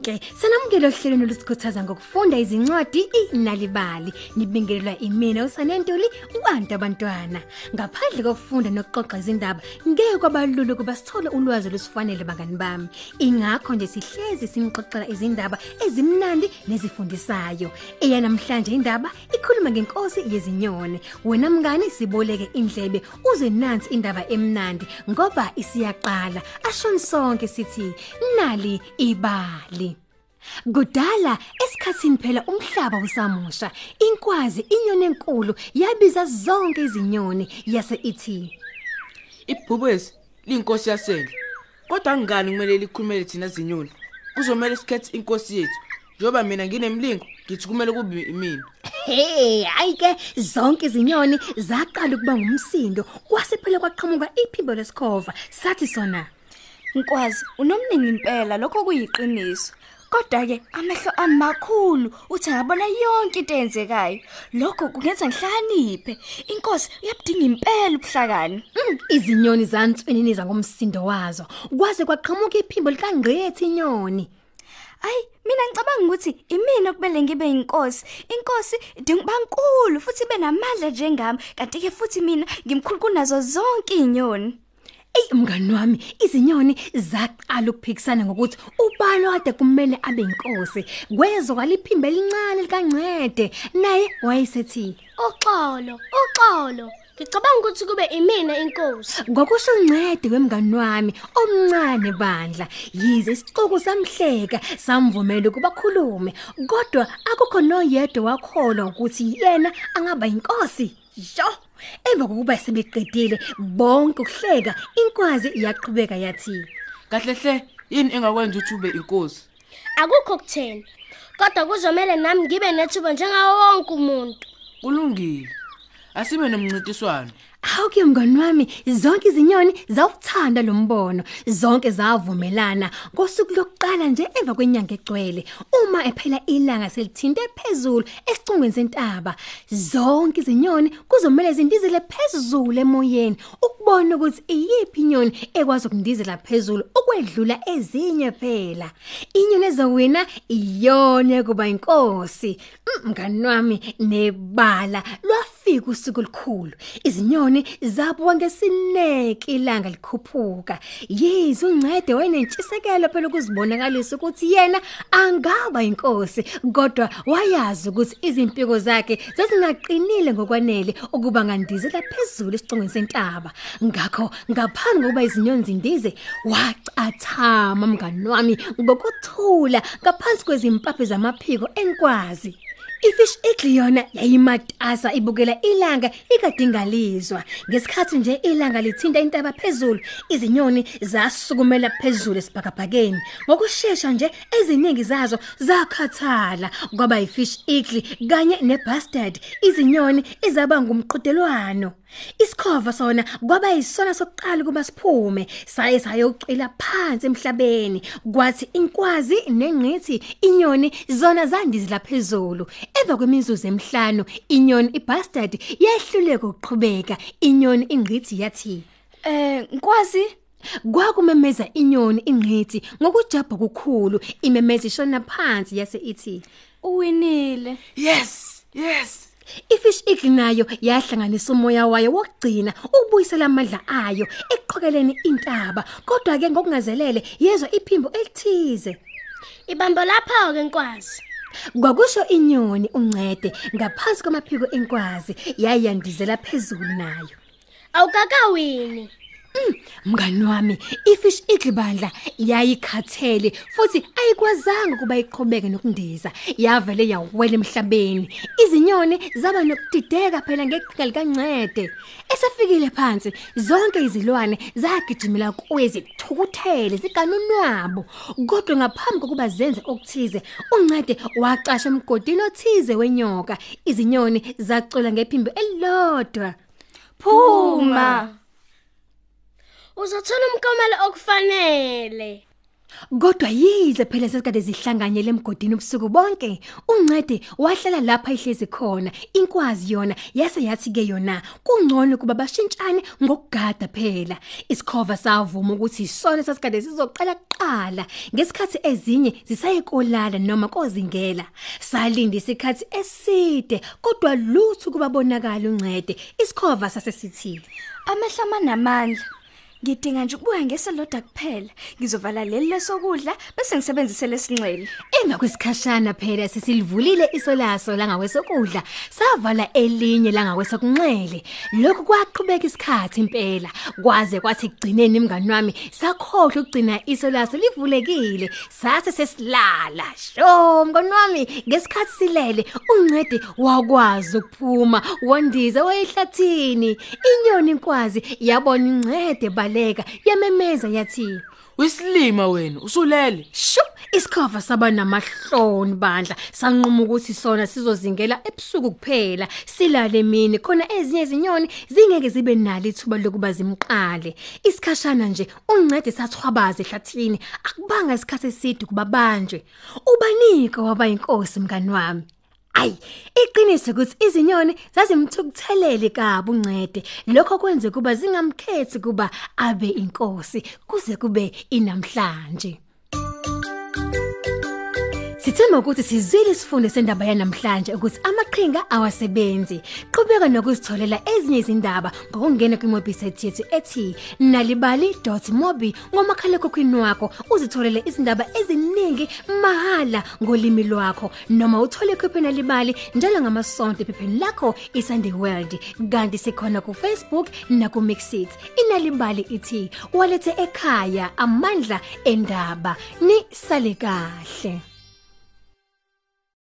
nonke sanamukela ohlelweni olusikhuthaza ngokufunda izincwadi inalibali. Nibingelelwa imina usanentuli ubantu abantwana. Ngaphandle kokufunda nokuxoxa izindaba ngeke kwabalulu kuba sithole ulwazi olusifanele bangani bami. Ingakho nje sihlezi sinixoxela izindaba ezimnandi nezifundisayo. Eya namhlanje indaba ikhuluma ngenkosi yezinyoni. Wena mngani siboleke indlebe uze nansi indaba emnandi ngoba isiyaqala. Ashoni sonke sithi nali ibali. Kudala esikhatsini phela umhlaba usamusha inkwazi inyoni enkulu yabiza zonke izinyoni yase ithi Ibhubesi linkosi yasendle. Kodwa ngani kumele likhulumele thina zinyoni? Kuzomela isikhethe inkosi yethu. Njoba mina nginemlingo, ngithi kumele kube imina. Hey ayike zonke izinyoni zaqala ukuba ngumsindo kwase phela kwaqhamuka iphimbo lesikhova sathi sona Nkwazi unomningi impela lokho kuyiqiniso. Kodwa ke amehlo amakhulu uthi ngabona yonke into eyenzekayo. Lokho kungenza ngihlakaniphe. Inkosi uyabudinga impela ubuhlakani. Mm, izinyoni zantsweniniza ngomsindo wazo kwaze kwaqhamuka iphimbo likangqethi inyoni Ay, mina ngicabanga ukuthi imina kumele ngibe inkosi. Inkosi idinga bankulu futhi ibe namandla njengami, kanti ke futhi mina ngimkhulu kunazo zonke izinyoni. Ey mngani wami izinyoni zaqala ukuphikisana ngokuthi ubani kade kumele abe inkosi kwezwa kwaliphimbe elincane likancede naye wayesethi Uxolo, uxolo. Ngicabanga ukuthi kube imina inkosi. ngokusho uncede wemngani wami omncane bandla yize isixuku samhleka samvumela ukuba khulume kodwa akukho noyedwa wakholwa ukuthi yena angaba inkosi yo emva kokuba sebeqedile bonke ukuhleka inkwazi yaqhubeka yathi Kahle hle, yini engakwenza ukuthi ube inkosi? Akukho kuthena. Kodwa kuzomela nami ngibe nethuba njengawo wonke umuntu. Kulungile. Asibe nomncintiswano. Awuke mngani wami zonke izinyoni zawuthanda lo mbono. Zonke zavumelana. Ngosuku lokuqala nje emva kwenyanga egcwele uma ephela ilanga selithinte phezulu esicungweni sentaba zonke izinyoni kuzomela zindizele phezulu emoyeni ukubona ukuthi iyiphi inyoni ekwazi ukundizela phezulu ukwedlula ezinye phela. Inyoni ezowina iyona kuba inkosi. Mm, mngani wami nebala lwafika usuku olukhulu. Izinyoni zabuka ngesineke ilanga likhuphuka. Yizo uncede wayenentshisekelo phela ukuzibonakalisa ukuthi yena angaba inkosi kodwa wayazi ukuthi izimpiko zakhe zazingaqinile ngokwanele ukuba ngandizela phezulu esicongweni sentaba. Ngakho ngaphambi kokuba izinyoni zindize wacathama mngani wami ngokuthula ngaphansi kwezimpaphe zamaphiko enkwazi. Ifish eagle yona yayimatasa ibukela ilanga ikadingalizwa ngesikhathi nje ilanga lithinta intaba phezulu izinyoni zasukumela phezulu esibhakabhakeni. Ngokusheshsha nje eziningi zazo zakhathala kwaba ifish eagle kanye nebastard izinyoni ezaba ngumqhudelwano. Isikhova sona kwaba yisona sokuqala kuba siphume saye sayocela phansi emhlabeni. Kwathi inkwazi nengqithi inyoni zona zandizela phezulu. Emva kwemizuzu emihlanu inyoni ibastard yehluleka ukuqhubeka inyoni ingqithi yathi Eh, nkwazi kwakumemeza inyoni ingqithi ngokujabha kukhulu imemeza ishona phansi yase ithi uwinile. Yes, yes. Ifish eagle nayo yahlanganisa umoya wayo wokugcina ubuyisela amandla ayo eqhokeleni intaba kodwa ke ngokungazelele yezwa iphimbo elithize Ibambo lapha ke nkwazi. Kwakusho inyoni uncede ngaphansi kwamaphiko enkwazi yayandizela phezulu nayo Awukakawini. Mngani wami ifish eagle bandla yayikhathele futhi ayikwazanga kuba iqhubeke nokundiza yavele yawela emhlabeni. Izinyoni zaba nokudideka phela ngeqhinga likancede. Esefikile phansi zonke izilwane zagijimela kuye zithukuthele ziganunwabo kodwa ngaphambi kokuba zenze okuthize uncede waqasha emgodini othize wenyoka. Izinyoni zacula ngephimbo elilodwa. Phuma. Uzothola umkomelo okufanele. Kodwa yize phela sesikade zihlanganyele emgodini ubusuku bonke, uncede wahlala lapha ihlezi khona. Inkwazi yona yase yathi ke yona kungcono kuba bashintshane ngokugada phela. Isikhova savuma ukuthi isona sasikade sizoqala kuqala ngesikhathi ezinye zisayekolala noma kozingela. Salinda isikhathi eside kodwa lutho kubabonakala uncede. Isikhova sase sithile. Amehla manamandla. Ngidinga nje ukubuya ngeseloda kuphela. Ngizovala leli lesokudla bese ngisebenzise lesinxele. Emva kwesikhashana phela sesilivulile iso laso la ngakwesokudla savala elinye la ngakwesokunxele lokhu kwaqhubeka isikhathi impela. Kwaze kwathi kugcineni imngani wami sakhohle ukugcina iso laso livulekile. Sase sesilala. Sho mngani wami ngesikhathi silele uncede wakwazi ukuphuma wandiza wayehlathini. Inyoni inkwazi yabona incede baleka yamemeza yathi Wisilima wena usulele. Sho isikhova saba namahloni bandla. Sanquma ukuthi sona sizozingela ebusuku kuphela. Silale emini khona ezinye izinyoni zingeke zibe nalo ithuba lokuba zimqale. Isikhashana nje uncede sathwabaza ehlathini. Akubanga isikhathi eside kubabanjwe ubanika waba inkosi mngani wami. Ay, iqiniso ukuthi izinyoni zazimthukuthelele kabi uncede. Lokho kwenze kuba zingamkhethi kuba abe inkosi kuze kube inamhlanje. Sithemba ukuthi sizwile isifundo sendaba yanamhlanje ukuthi amaqhinga awasebenzi. Qhubeka nokusitholela ezinye izindaba ngokungena kwiwebsite yethu ethi nalibali.mobi ngomakhalekhukhwini wakho uzitholele izindaba eziningi mahala ngolimi lwakho noma uthole ikhophi nalibali njalo ngamasonto ephepheni lakho iSunday World kanti sikhona ku Facebook na ku Mixit. Inalibali ithi walethe ekhaya amandla endaba ni sale kahle.